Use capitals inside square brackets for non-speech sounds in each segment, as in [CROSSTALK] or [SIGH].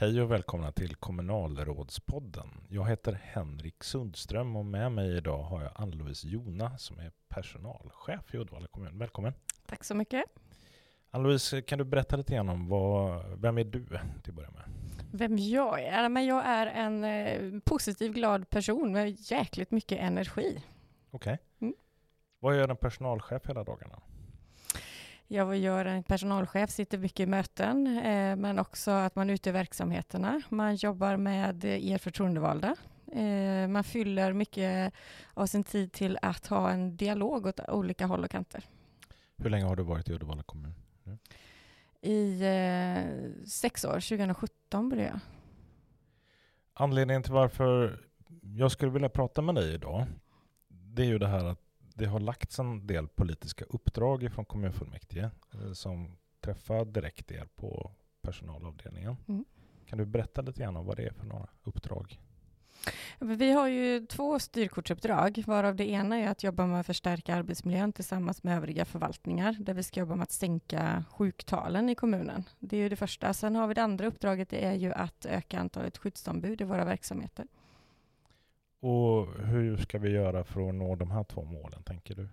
Hej och välkomna till Kommunalrådspodden. Jag heter Henrik Sundström och med mig idag har jag Ann-Louise Jona som är personalchef i Uddevalla kommun. Välkommen! Tack så mycket. Ann-Louise, kan du berätta lite grann om vad, vem är du till att börja med? Vem jag är? Men jag är en eh, positiv, glad person med jäkligt mycket energi. Okej. Okay. Mm. Vad gör en personalchef hela dagarna? Jag gör en personalchef, sitter mycket i möten, eh, men också att man är ute i verksamheterna. Man jobbar med er förtroendevalda. Eh, man fyller mycket av sin tid till att ha en dialog åt olika håll och kanter. Hur länge har du varit i Uddevalla kommun? Mm. I eh, sex år, 2017 började jag. Anledningen till varför jag skulle vilja prata med dig idag, det är ju det här att det har lagts en del politiska uppdrag från kommunfullmäktige eh, som träffar direkt er på personalavdelningen. Mm. Kan du berätta lite grann om vad det är för några uppdrag? Vi har ju två styrkortsuppdrag, varav det ena är att jobba med att förstärka arbetsmiljön tillsammans med övriga förvaltningar, där vi ska jobba med att sänka sjuktalen i kommunen. Det är ju det första. Sen har vi det andra uppdraget, det är ju att öka antalet skyddsombud i våra verksamheter. Och hur ska vi göra för att nå de här två målen, tänker du?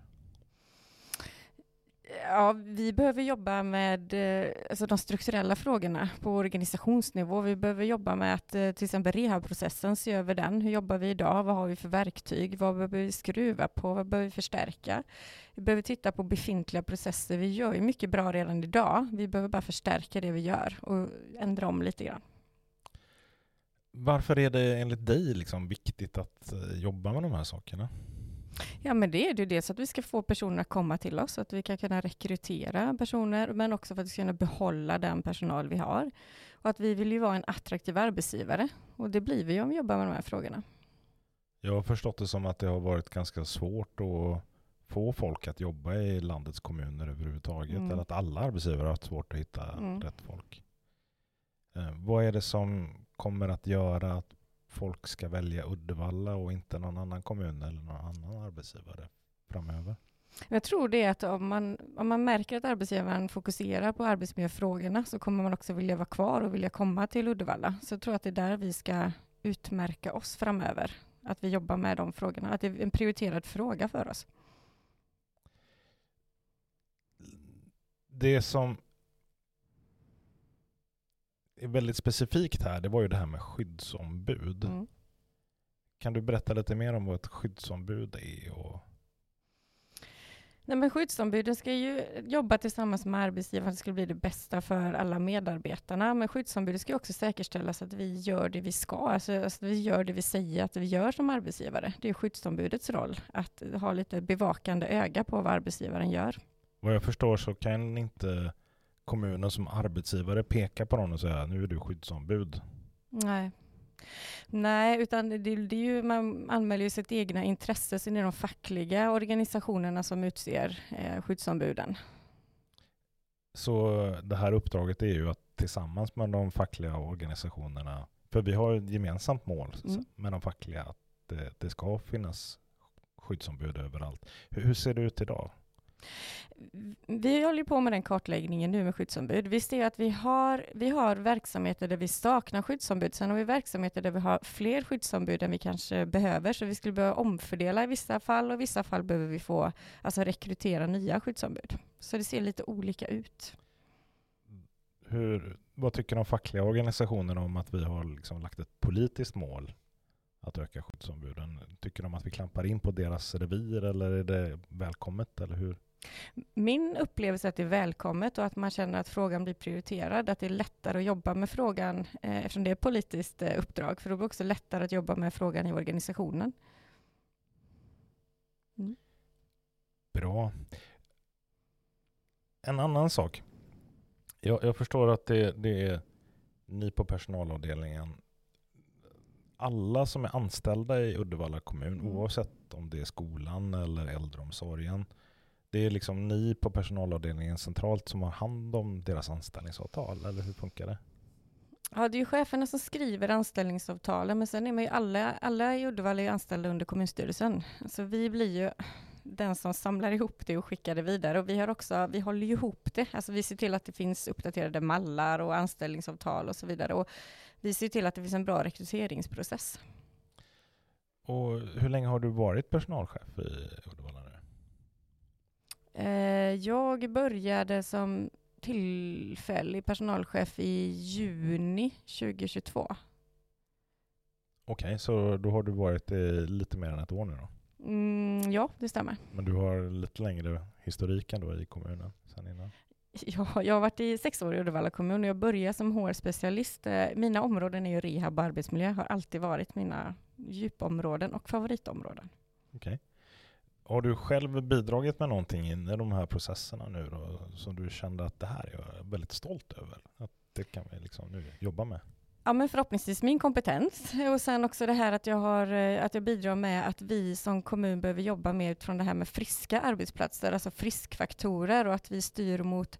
Ja, vi behöver jobba med eh, alltså de strukturella frågorna på organisationsnivå. Vi behöver jobba med att eh, till exempel rehabprocessen, se över den. Hur jobbar vi idag? Vad har vi för verktyg? Vad behöver vi skruva på? Vad behöver vi förstärka? Vi behöver titta på befintliga processer. Vi gör ju mycket bra redan idag. Vi behöver bara förstärka det vi gör och ändra om lite grann. Varför är det enligt dig liksom viktigt att eh, jobba med de här sakerna? Ja, men det är det dels att vi ska få personer att komma till oss, att vi kan kunna rekrytera personer, men också för att vi ska kunna behålla den personal vi har. Och att vi vill ju vara en attraktiv arbetsgivare, och det blir vi om vi jobbar med de här frågorna. Jag har förstått det som att det har varit ganska svårt att få folk att jobba i landets kommuner överhuvudtaget, mm. eller att alla arbetsgivare har haft svårt att hitta mm. rätt folk. Eh, vad är det som kommer att göra att folk ska välja Uddevalla och inte någon annan kommun eller någon annan arbetsgivare framöver? Jag tror det är att om man, om man märker att arbetsgivaren fokuserar på arbetsmiljöfrågorna så kommer man också vilja vara kvar och vilja komma till Uddevalla. Så jag tror att det är där vi ska utmärka oss framöver. Att vi jobbar med de frågorna, att det är en prioriterad fråga för oss. Det som är väldigt specifikt här, det var ju det här med skyddsombud. Mm. Kan du berätta lite mer om vad ett skyddsombud är? Och... Nej, men skyddsombuden ska ju jobba tillsammans med arbetsgivaren, det ska bli det bästa för alla medarbetarna. Men skyddsombudet ska också säkerställa så att vi gör det vi ska, alltså, alltså vi gör det vi säger att vi gör som arbetsgivare. Det är skyddsombudets roll, att ha lite bevakande öga på vad arbetsgivaren gör. Vad jag förstår så kan inte kommunen som arbetsgivare peka på någon och säga nu är du skyddsombud? Nej. Nej, utan det, det är ju, man anmäler ju sitt egna intresse, är det de fackliga organisationerna som utser eh, skyddsombuden. Så det här uppdraget är ju att tillsammans med de fackliga organisationerna, för vi har ett gemensamt mål mm. med de fackliga, att det, det, ska finnas skyddsombud överallt. Hur, hur ser det ut idag? Vi håller på med den kartläggningen nu med skyddsombud. Vi ser att vi har, vi har verksamheter där vi saknar skyddsombud. Sen har vi verksamheter där vi har fler skyddsombud än vi kanske behöver, så vi skulle behöva omfördela i vissa fall och i vissa fall behöver vi få alltså rekrytera nya skyddsombud. Så det ser lite olika ut. Hur, vad tycker de fackliga organisationerna om att vi har liksom lagt ett politiskt mål att öka skyddsombuden? Tycker de att vi klampar in på deras revir eller är det välkommet? Eller hur? Min upplevelse är att det är välkommet och att man känner att frågan blir prioriterad, att det är lättare att jobba med frågan eh, eftersom det är ett politiskt eh, uppdrag, för då blir det också lättare att jobba med frågan i organisationen. Mm. Bra. En annan sak. Jag, jag förstår att det, det, är ni på personalavdelningen, alla som är anställda i Uddevalla kommun, mm. oavsett om det är skolan eller äldreomsorgen, det är liksom ni på personalavdelningen centralt som har hand om deras anställningsavtal, eller hur funkar det? Ja, det är ju cheferna som skriver anställningsavtalen, men sen är man ju alla, alla i Uddevalla är anställda under kommunstyrelsen. Så vi blir ju, den som samlar ihop det och skickar det vidare. Och vi har också, vi håller ihop det, alltså vi ser till att det finns uppdaterade mallar och anställningsavtal och så vidare. Och vi ser till att det finns en bra rekryteringsprocess. Och hur länge har du varit personalchef i jag började som tillfällig personalchef i juni 2022. Okej, okay, så då har du varit lite mer än ett år nu då? Mm, ja, det stämmer. Men du har lite längre historik ändå i kommunen sen innan? [LAUGHS] Ja, jag har varit i sex år i Uddevalla kommun och jag började som HR-specialist. Eh, mina områden är ju rehab och arbetsmiljö, har alltid varit mina djupområden och favoritområden. Okej. Okay. Har du själv bidragit med någonting i de här processerna nu då, som du kände att det här är jag väldigt stolt över? Att det kan vi liksom nu jobba med? Ja, men förhoppningsvis min kompetens och sen också det här att jag, har, eh, att jag bidrar med att vi som kommun behöver jobba mer utifrån det här med friska arbetsplatser, alltså friskfaktorer och att vi styr mot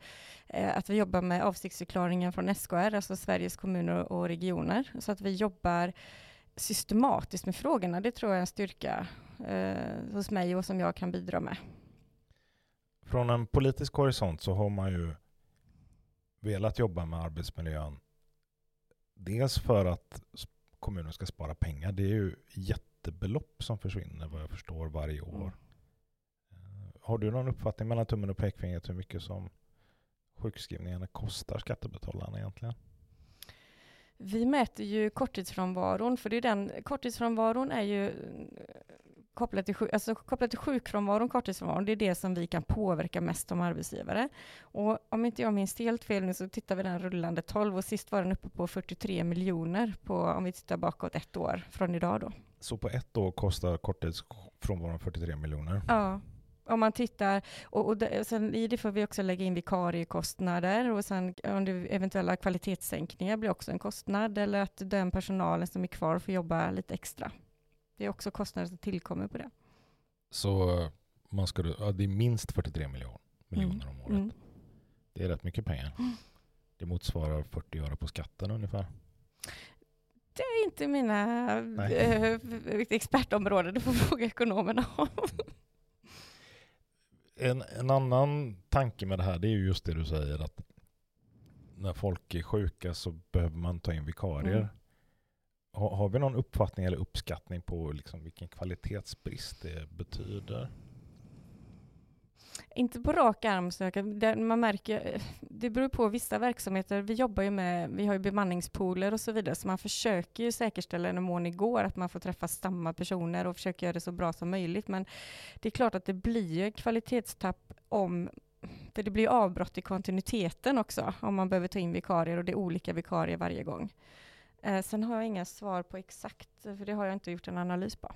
eh, att vi jobbar med avsiktsförklaringen från SKR, alltså Sveriges kommuner och regioner, så att vi jobbar systematiskt med frågorna. Det tror jag är en styrka eh, hos mig och som jag kan bidra med. Från en politisk horisont så har man ju velat jobba med arbetsmiljön. Dels för att kommunen ska spara pengar. Det är ju jättebelopp som försvinner vad jag förstår varje år. Mm. Har du någon uppfattning mellan tummen och pekfingret hur mycket som sjukskrivningarna kostar skattebetalarna egentligen? Vi mäter ju korttidsfrånvaron, för det är den, korttidsfrånvaron är ju kopplat till, alltså kopplat till sjukfrånvaron, korttidsfrånvaron, det är det som vi kan påverka mest som arbetsgivare. Och om inte jag minns helt fel nu så tittar vi den rullande 12 och sist var den uppe på 43 miljoner på, om vi tittar bakåt ett år från idag då. Så på ett år kostar korttidsfrånvaron 43 miljoner? Ja. Om man tittar, och, och det, sen i det får vi också lägga in vikariekostnader och sen eventuella kvalitetssänkningar blir också en kostnad eller att den personalen som är kvar får jobba lite extra. Det är också kostnader som tillkommer på det. Så man ska, ja, det är minst 43 miljoner, miljoner mm. om året. Mm. Det är rätt mycket pengar. Mm. Det motsvarar 40 öre på skatten ungefär. Det är inte mina äh, expertområden, det får fråga ekonomerna om. En, en annan tanke med det här det är just det du säger att när folk är sjuka så behöver man ta in vikarier. Mm. Har, har, vi någon uppfattning eller uppskattning på liksom vilken kvalitetsbrist det betyder? Inte på rak arm, så man märker, det beror på vissa verksamheter. Vi jobbar ju med, vi har ju bemanningspooler och så vidare, så man försöker ju säkerställa en mån igår att man får träffa samma personer och försöker göra det så bra som möjligt. Men det är klart att det blir kvalitetstapp om för det blir avbrott i kontinuiteten också om man behöver ta in vikarier och det är olika vikarier varje gång. Eh, sen har jag inga svar på exakt, för det har jag inte gjort en analys på.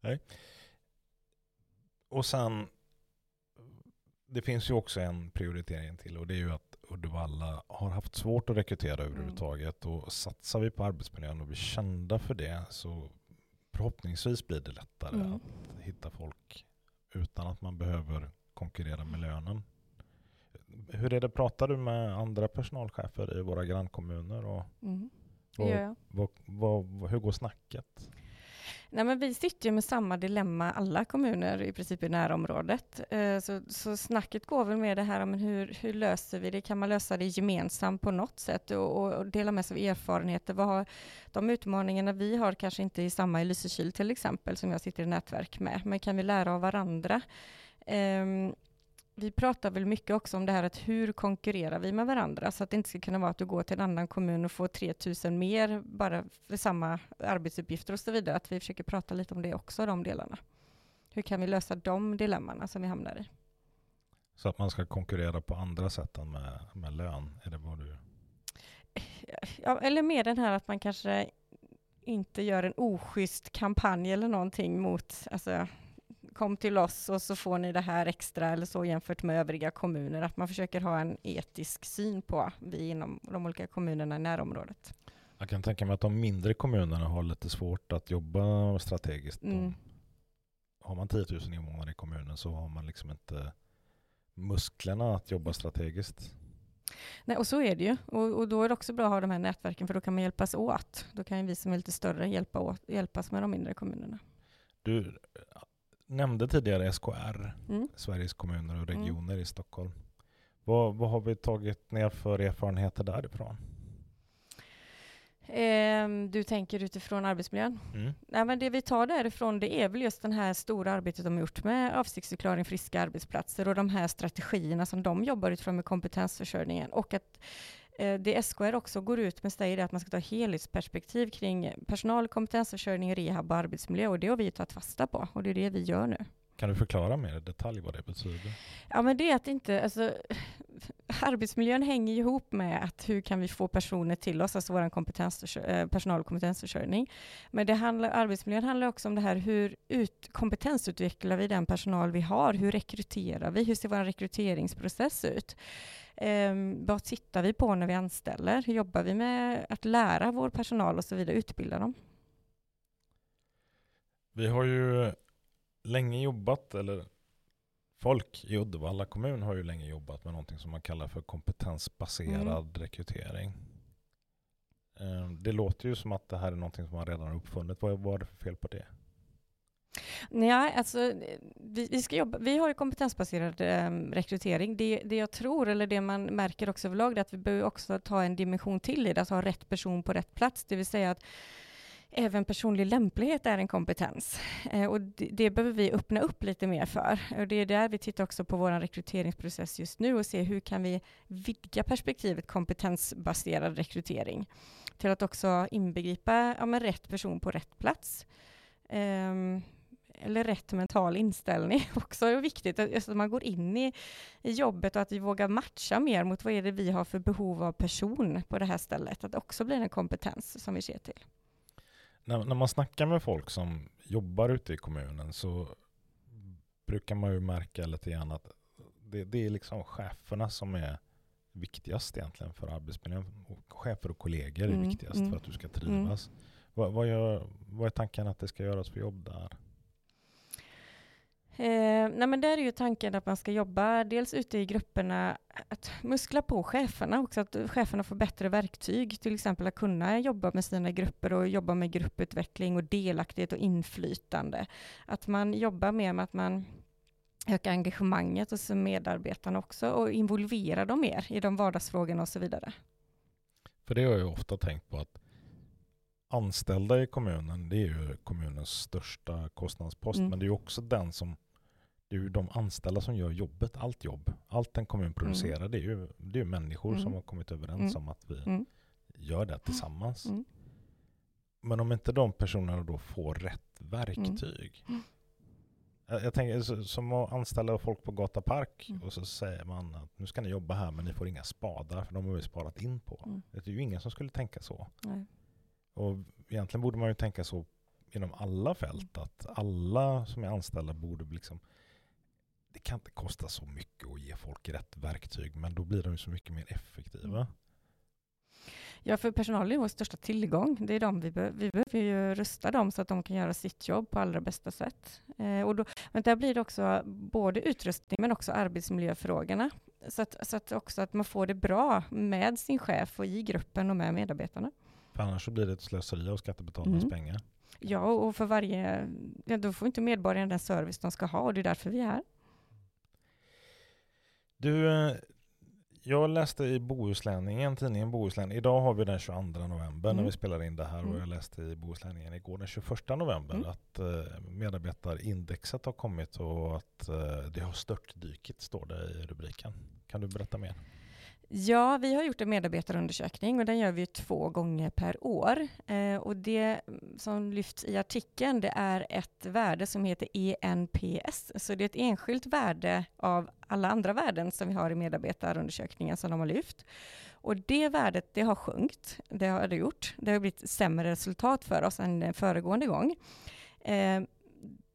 Nej. Och sen, det finns ju också en prioritering till och det är ju att Uddevalla har haft svårt att rekrytera mm. överhuvudtaget och satsar vi på arbetsmiljön och blir kända för det så förhoppningsvis blir det lättare mm. att hitta folk utan att man behöver konkurrera med lönen. Hur är det, pratar du med andra personalchefer i våra grannkommuner? Och, mm, det gör jag. Vad, vad, hur går snacket? Nej, men vi sitter ju med samma dilemma, alla kommuner i princip i närområdet. Eh, så, så snacket går väl med det här, men hur, hur löser vi det? Kan man lösa det gemensamt på något sätt och, och, och dela med sig av erfarenheter? Vad har, de utmaningarna vi har kanske inte i samma i Lysekil till exempel, som jag sitter i nätverk med, men kan vi lära av varandra? Um, vi pratar väl mycket också om det här att hur konkurrerar vi med varandra så att det inte ska kunna vara att du går till en annan kommun och får 3000 mer bara för samma arbetsuppgifter och så vidare. Att vi försöker prata lite om det också, de delarna. Hur kan vi lösa de dilemmana som vi hamnar i? Så att man ska konkurrera på andra sätt än med, med lön? Är det vad du... Ja, eller mer den här att man kanske inte gör en oschysst kampanj eller någonting mot, alltså kom till oss och så får ni det här extra eller så jämfört med övriga kommuner. Att man försöker ha en etisk syn på vi inom de olika kommunerna i närområdet. Jag kan tänka mig att de mindre kommunerna har lite svårt att jobba strategiskt. Mm. Har man 10 000 invånare i kommunen så har man liksom inte musklerna att jobba strategiskt. Nej, och så är det ju. Och, och, då är det också bra att ha de här nätverken, för då kan man hjälpas åt. Då kan vi som är lite större hjälpa åt, hjälpas med de mindre kommunerna. Du, nämnde tidigare SKR, mm. Sveriges kommuner och mm. regioner mm. i Stockholm. Vad, vad har vi tagit ner för erfarenheter därifrån? Eh, du tänker utifrån arbetsmiljön? Mm. Nej, men det vi tar därifrån det är väl just det här stora arbetet de har gjort med avsiktsförklaring friska arbetsplatser och de här strategierna som de jobbar utifrån med kompetensförsörjningen och att Eh, det SKR också går ut med säger att man ska ta helhetsperspektiv kring personal, kompetensförsörjning, rehab och arbetsmiljö och det har vi tagit fasta på och det är det vi gör nu. Kan du förklara mer i detalj vad det betyder? Ja, men det är att inte, alltså, [LAUGHS] arbetsmiljön hänger ihop med att hur kan vi få personer till oss, alltså vår kompetens, eh, personal och kompetensförsörjning. Men det handlar, arbetsmiljön handlar också om det här, hur ut, kompetensutvecklar vi den personal vi har? Hur rekryterar vi? Hur ser vår rekryteringsprocess ut? Eh, vad tittar vi på när vi anställer? Hur jobbar vi med att lära vår personal och så vidare, utbilda dem? Vi har ju länge jobbat, eller folk i Uddevalla kommun har ju länge jobbat med någonting som man kallar för kompetensbaserad mm. rekrytering. Ehm, det låter ju som att det här är någonting som man redan har uppfunnit. Vad, är det för fel på det? Nej, alltså, vi, vi, ska jobba, vi har ju kompetensbaserad eh, rekrytering. Det, det jag tror, eller det man märker också överlag, är att vi behöver också ta en dimension till i det, att ha rätt person på rätt plats. Det vill säga att även personlig lämplighet är en kompetens. Eh, och det, det, behöver vi öppna upp lite mer för. Och det är där vi tittar också på vår rekryteringsprocess just nu och ser hur kan vi vidga perspektivet kompetensbaserad rekrytering till att också inbegripa ja, rätt person på rätt plats. Um, eller rätt mental inställning [LAUGHS] också är viktigt. Att alltså, man går in i, i jobbet och att vi vågar matcha mer mot vad är det vi har för behov av person på det här stället. Att det också blir en kompetens som vi ser till när, när man snackar med folk som jobbar ute i kommunen så brukar man ju märka lite grann att det, det är liksom cheferna som är viktigast egentligen för arbetsmiljön. Chefer och kollegor är mm, viktigast mm, för att du ska trivas. Mm. Vad, vad, gör, vad är tanken att det ska göras för jobb där? Eh, nej men där är ju tanken att man ska jobba dels ute i grupperna, att muskla på cheferna också, att cheferna får bättre verktyg, till exempel att kunna jobba med sina grupper och jobba med grupputveckling och delaktighet och inflytande. Att man jobbar mer med att man ökar engagemanget hos medarbetarna också och involverar dem mer i de vardagsfrågorna och så vidare. För det har jag ofta tänkt på att anställda i kommunen, det är ju kommunens största kostnadspost, mm. men det är också den som det är ju de anställda som gör jobbet, allt jobb. Allt en kommun producerar, mm. det är ju, det är människor mm. som har kommit överens mm. om att vi mm. gör det tillsammans. Mm. Men om inte de personerna då får rätt verktyg. Jag, jag tänker som att anställa folk på Gata Park och så säger man att nu ska ni jobba här men ni får inga spadar för de har vi sparat in på. Det är ju ingen som skulle tänka så. Nej. Och egentligen borde man ju tänka så inom alla fält, att alla som är anställda borde liksom det kan inte kosta så mycket att ge folk rätt verktyg, men då blir de så mycket mer effektiva. Mm. Ja, för personalen är vår största tillgång. Det är de vi, be vi behöver ju rusta dem så att de kan göra sitt jobb på allra bästa sätt. Eh, och då, men där blir det också både utrustning men också arbetsmiljöfrågorna. Så att, så att också att man får det bra med sin chef och i gruppen och med medarbetarna. För annars så blir det ett slöseri av skattebetalarnas mm. pengar. Ja, och för varje, ja, då får inte medborgarna den service de ska ha och det är därför vi är här. Du, eh, jag läste i Bohuslänningen, tidningen Bohuslän. Idag har vi den 22 november mm. när vi spelar in det här mm. och jag läste i Bohuslänningen igår den 21 november mm. att uh, medarbetarindexet har kommit och att uh, det har störtdykit, står det i rubriken. Kan du berätta mer? Ja, vi har gjort en medarbetarundersökning och den gör vi två gånger per år. Eh, och det som lyfts i artikeln det är ett värde som heter ENPS. Så det är ett enskilt värde av alla andra värden som vi har i medarbetarundersökningen som de har lyft. Och det värdet det har sjunkit, det har det gjort. Det har blivit sämre resultat för oss än föregående gång. Eh,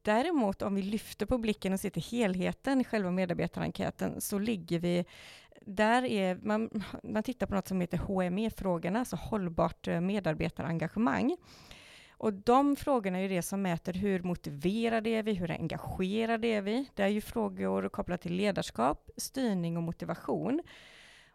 Däremot om vi lyfter på blicken och ser till helheten i själva medarbetarenkäten så ligger vi där är, man, man tittar på något som heter HME-frågorna, alltså hållbart eh, medarbetarengagemang. Och de frågorna är det som mäter hur motiverade är vi, hur engagerade är vi? Det är ju frågor kopplat till ledarskap, styrning och motivation.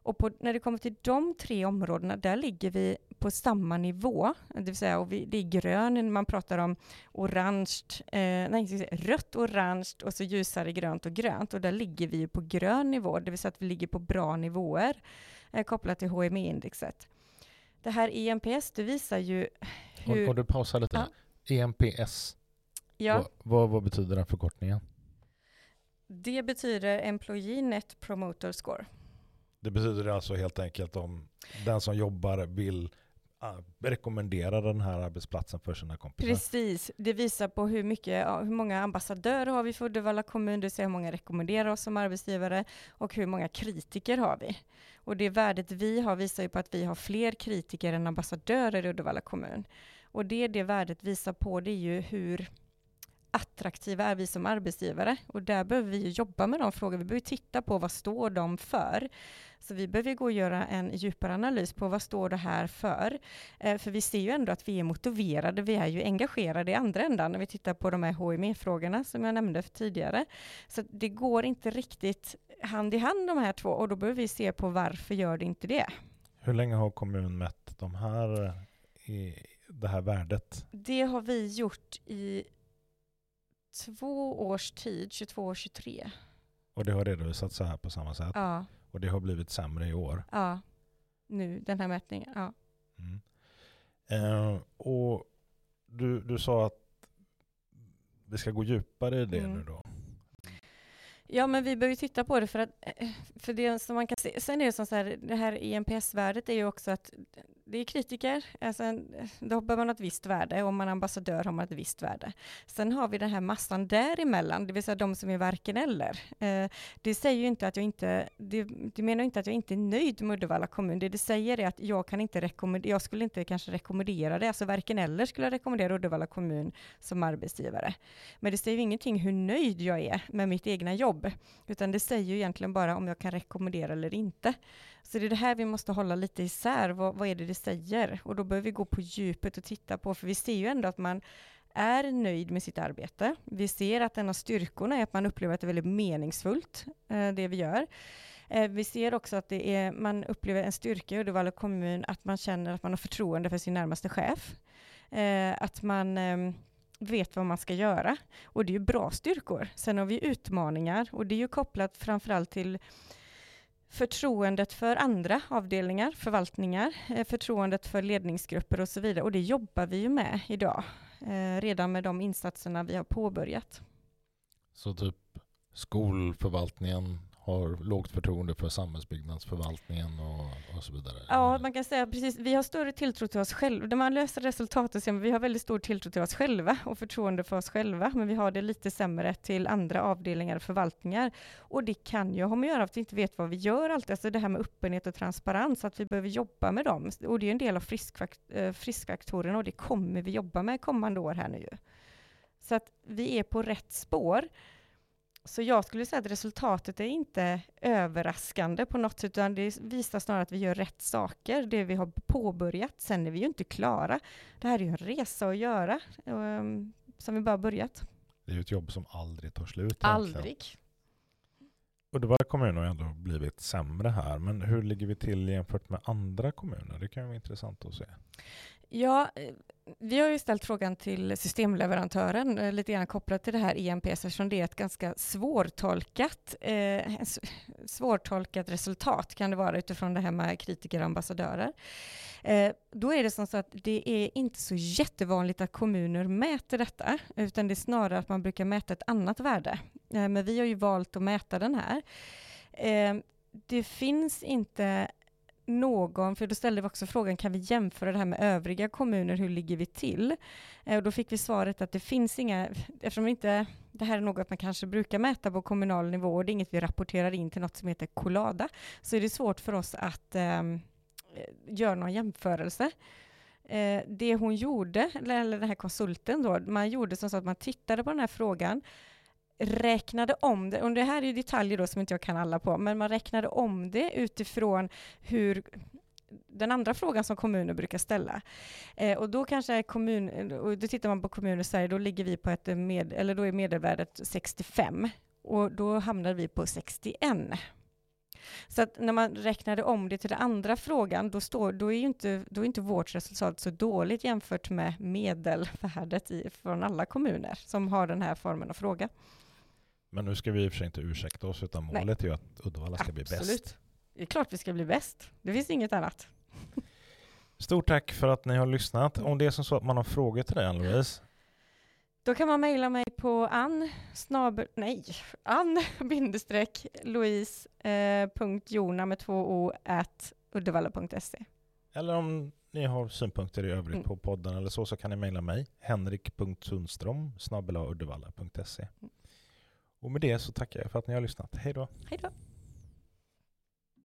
Och på, när det kommer till de tre områdena, där ligger vi på samma nivå, det vill säga och vi, det är grön, man pratar om orange, eh, nej, rött, orange och så ljusare grönt och grönt och där ligger vi på grön nivå, det vill säga att vi ligger på bra nivåer eh, kopplat till HME-indexet. Det här EMPS, det visar ju hur... Och, och du pausar lite. Ja. EMPS, ja. Vad, vad, vad betyder den förkortningen? Det betyder Employee Net Promoter Score. Det betyder alltså helt enkelt om den som jobbar vill ah, rekommendera den här arbetsplatsen för sina kompisar. Precis, det visar på hur, mycket, hur många ambassadörer har vi för Uddevalla kommun, det vill säga hur många rekommenderar oss som arbetsgivare och hur många kritiker har vi. Och det värdet vi har visar ju på att vi har fler kritiker än ambassadörer i Uddevalla kommun. Och det det värdet visar på, det är ju hur attraktiva är vi som arbetsgivare? Och där behöver vi jobba med de frågorna. Vi behöver titta på vad står de för? Så vi behöver gå och göra en djupare analys på vad står det här för? Eh, för vi ser ju ändå att vi är motiverade, vi är ju engagerade i andra ändan när vi tittar på de här HME-frågorna som jag nämnde tidigare. Så det går inte riktigt hand i hand de här två och då behöver vi se på varför gör det inte det? Hur länge har kommunen mätt de här, i det här värdet? Det har vi gjort i två års tid, 22 och 23. Och det har redovisats så här på samma sätt? Ja. Och det har blivit sämre i år? Ja, nu den här mätningen. Ja. Mm. Eh, och du, du sa att vi ska gå djupare i det mm. nu då? Ja, men vi behöver titta på det för att, eh, för det som man kan se, sen är det som så här, det här EMPS-värdet är ju också att det är kritiker, alltså, då behöver man ett visst värde, och om man är ambassadör har man ett visst värde. Sen har vi den här massan däremellan, det vill säga de som är varken eller. Eh, det säger ju inte att jag inte, det, det menar inte att jag inte är nöjd med Uddevalla kommun, det det säger är att jag kan inte rekommendera, jag skulle inte kanske rekommendera det, alltså varken eller skulle jag rekommendera Uddevalla kommun som arbetsgivare. Men det säger ju ingenting hur nöjd jag är med mitt egna jobb, utan det säger ju egentligen bara om jag kan rekommendera eller inte. Så det är det här vi måste hålla lite isär. Vad, vad är det det säger? Och då behöver vi gå på djupet och titta på, för vi ser ju ändå att man är nöjd med sitt arbete. Vi ser att en av styrkorna är att man upplever att det är väldigt meningsfullt, eh, det vi gör. Eh, vi ser också att det är, man upplever en styrka i Uddevalla kommun, att man känner att man har förtroende för sin närmaste chef. Eh, att man ehm, vet vad man ska göra. Och det är ju bra styrkor. Sen har vi utmaningar och det är ju kopplat framförallt till förtroendet för andra avdelningar, förvaltningar, eh, förtroendet för ledningsgrupper och så vidare. Och det jobbar vi ju med idag, eh, redan med de insatserna vi har påbörjat. Så typ skolförvaltningen har lågt förtroende för samhällsbyggnadsförvaltningen och, och så vidare? Ja, man kan säga precis. Vi har större tilltro till oss själva. När man löser resultatet så vi har väldigt stor tilltro till oss själva och förtroende för oss själva, men vi har det lite sämre till andra avdelningar och förvaltningar. Och det kan ju ha med att göra att vi inte vet vad vi gör alltid. Alltså det här med öppenhet och transparens, att vi behöver jobba med dem. Och det är en del av friskfaktorerna eh, och det kommer vi jobba med kommande år här nu. Så att vi är på rätt spår. Så jag skulle säga att resultatet är inte överraskande på något sätt, utan det visar snarare att vi gör rätt saker, det vi har påbörjat. Sen är vi ju inte klara. Det här är ju en resa att göra, um, som vi bara börjat. Det är ju ett jobb som aldrig tar slut. Aldrig. Uddevalla kommun har ändå blivit sämre här, men hur ligger vi till jämfört med andra kommuner? Det kan vara intressant att se. Ja, eh, vi har ju ställt frågan till systemleverantören eh, lite grann kopplat till det här EMPS eftersom det är ett ganska svårtolkat, eh, svårtolkat resultat kan det vara utifrån det här med kritiker och ambassadörer. Eh, då är det som så att det är inte så jättevanligt att kommuner mäter detta utan det är snarare att man brukar mäta ett annat värde. Eh, men vi har ju valt att mäta den här. Eh, det finns inte någon, för då ställde vi också frågan, kan vi jämföra det här med övriga kommuner, hur ligger vi till? Eh, och då fick vi svaret att det finns inga, eftersom inte, det här är något man kanske brukar mäta på kommunal nivå och det är inget vi rapporterar in till något som heter Colada, så är det svårt för oss att ehm, eh, göra någon jämförelse. Eh, det hon gjorde, eller, eller den här konsulten då, man gjorde som så att man tittade på den här frågan, räknade om det, och det här är detaljer då som inte jag kan alla på, men man räknade om det utifrån hur den andra frågan som kommuner brukar ställa. Eh, och då kanske är kommun, och då tittar man på kommuner i Sverige, då ligger vi på ett med, eller då är medelvärdet 65 och då hamnar vi på 61. Så att när man räknade om det till den andra frågan, då, står, då, är ju inte, då är inte vårt resultat så dåligt jämfört med medelvärdet i, från alla kommuner som har den här formen av fråga. Men nu ska vi i och för sig inte ursäkta oss, utan målet Nej. är ju att Uddevalla ska Absolut. bli bäst. Det är klart vi ska bli bäst. Det finns inget annat. [LAUGHS] Stort tack för att ni har lyssnat. Om det är som så att man har frågor till dig, Ann-Louise, då kan man mejla mig på ann snabel, nej, ann [LAUGHS] bindestreck louise eh, med två o at uddevalla.se. Eller om ni har synpunkter i övrigt mm. på podden eller så, så kan ni mejla mig, henrik.sundström uddevalla.se. Mm. Och med det så tackar jag för att ni har lyssnat. Hej då! Hej då!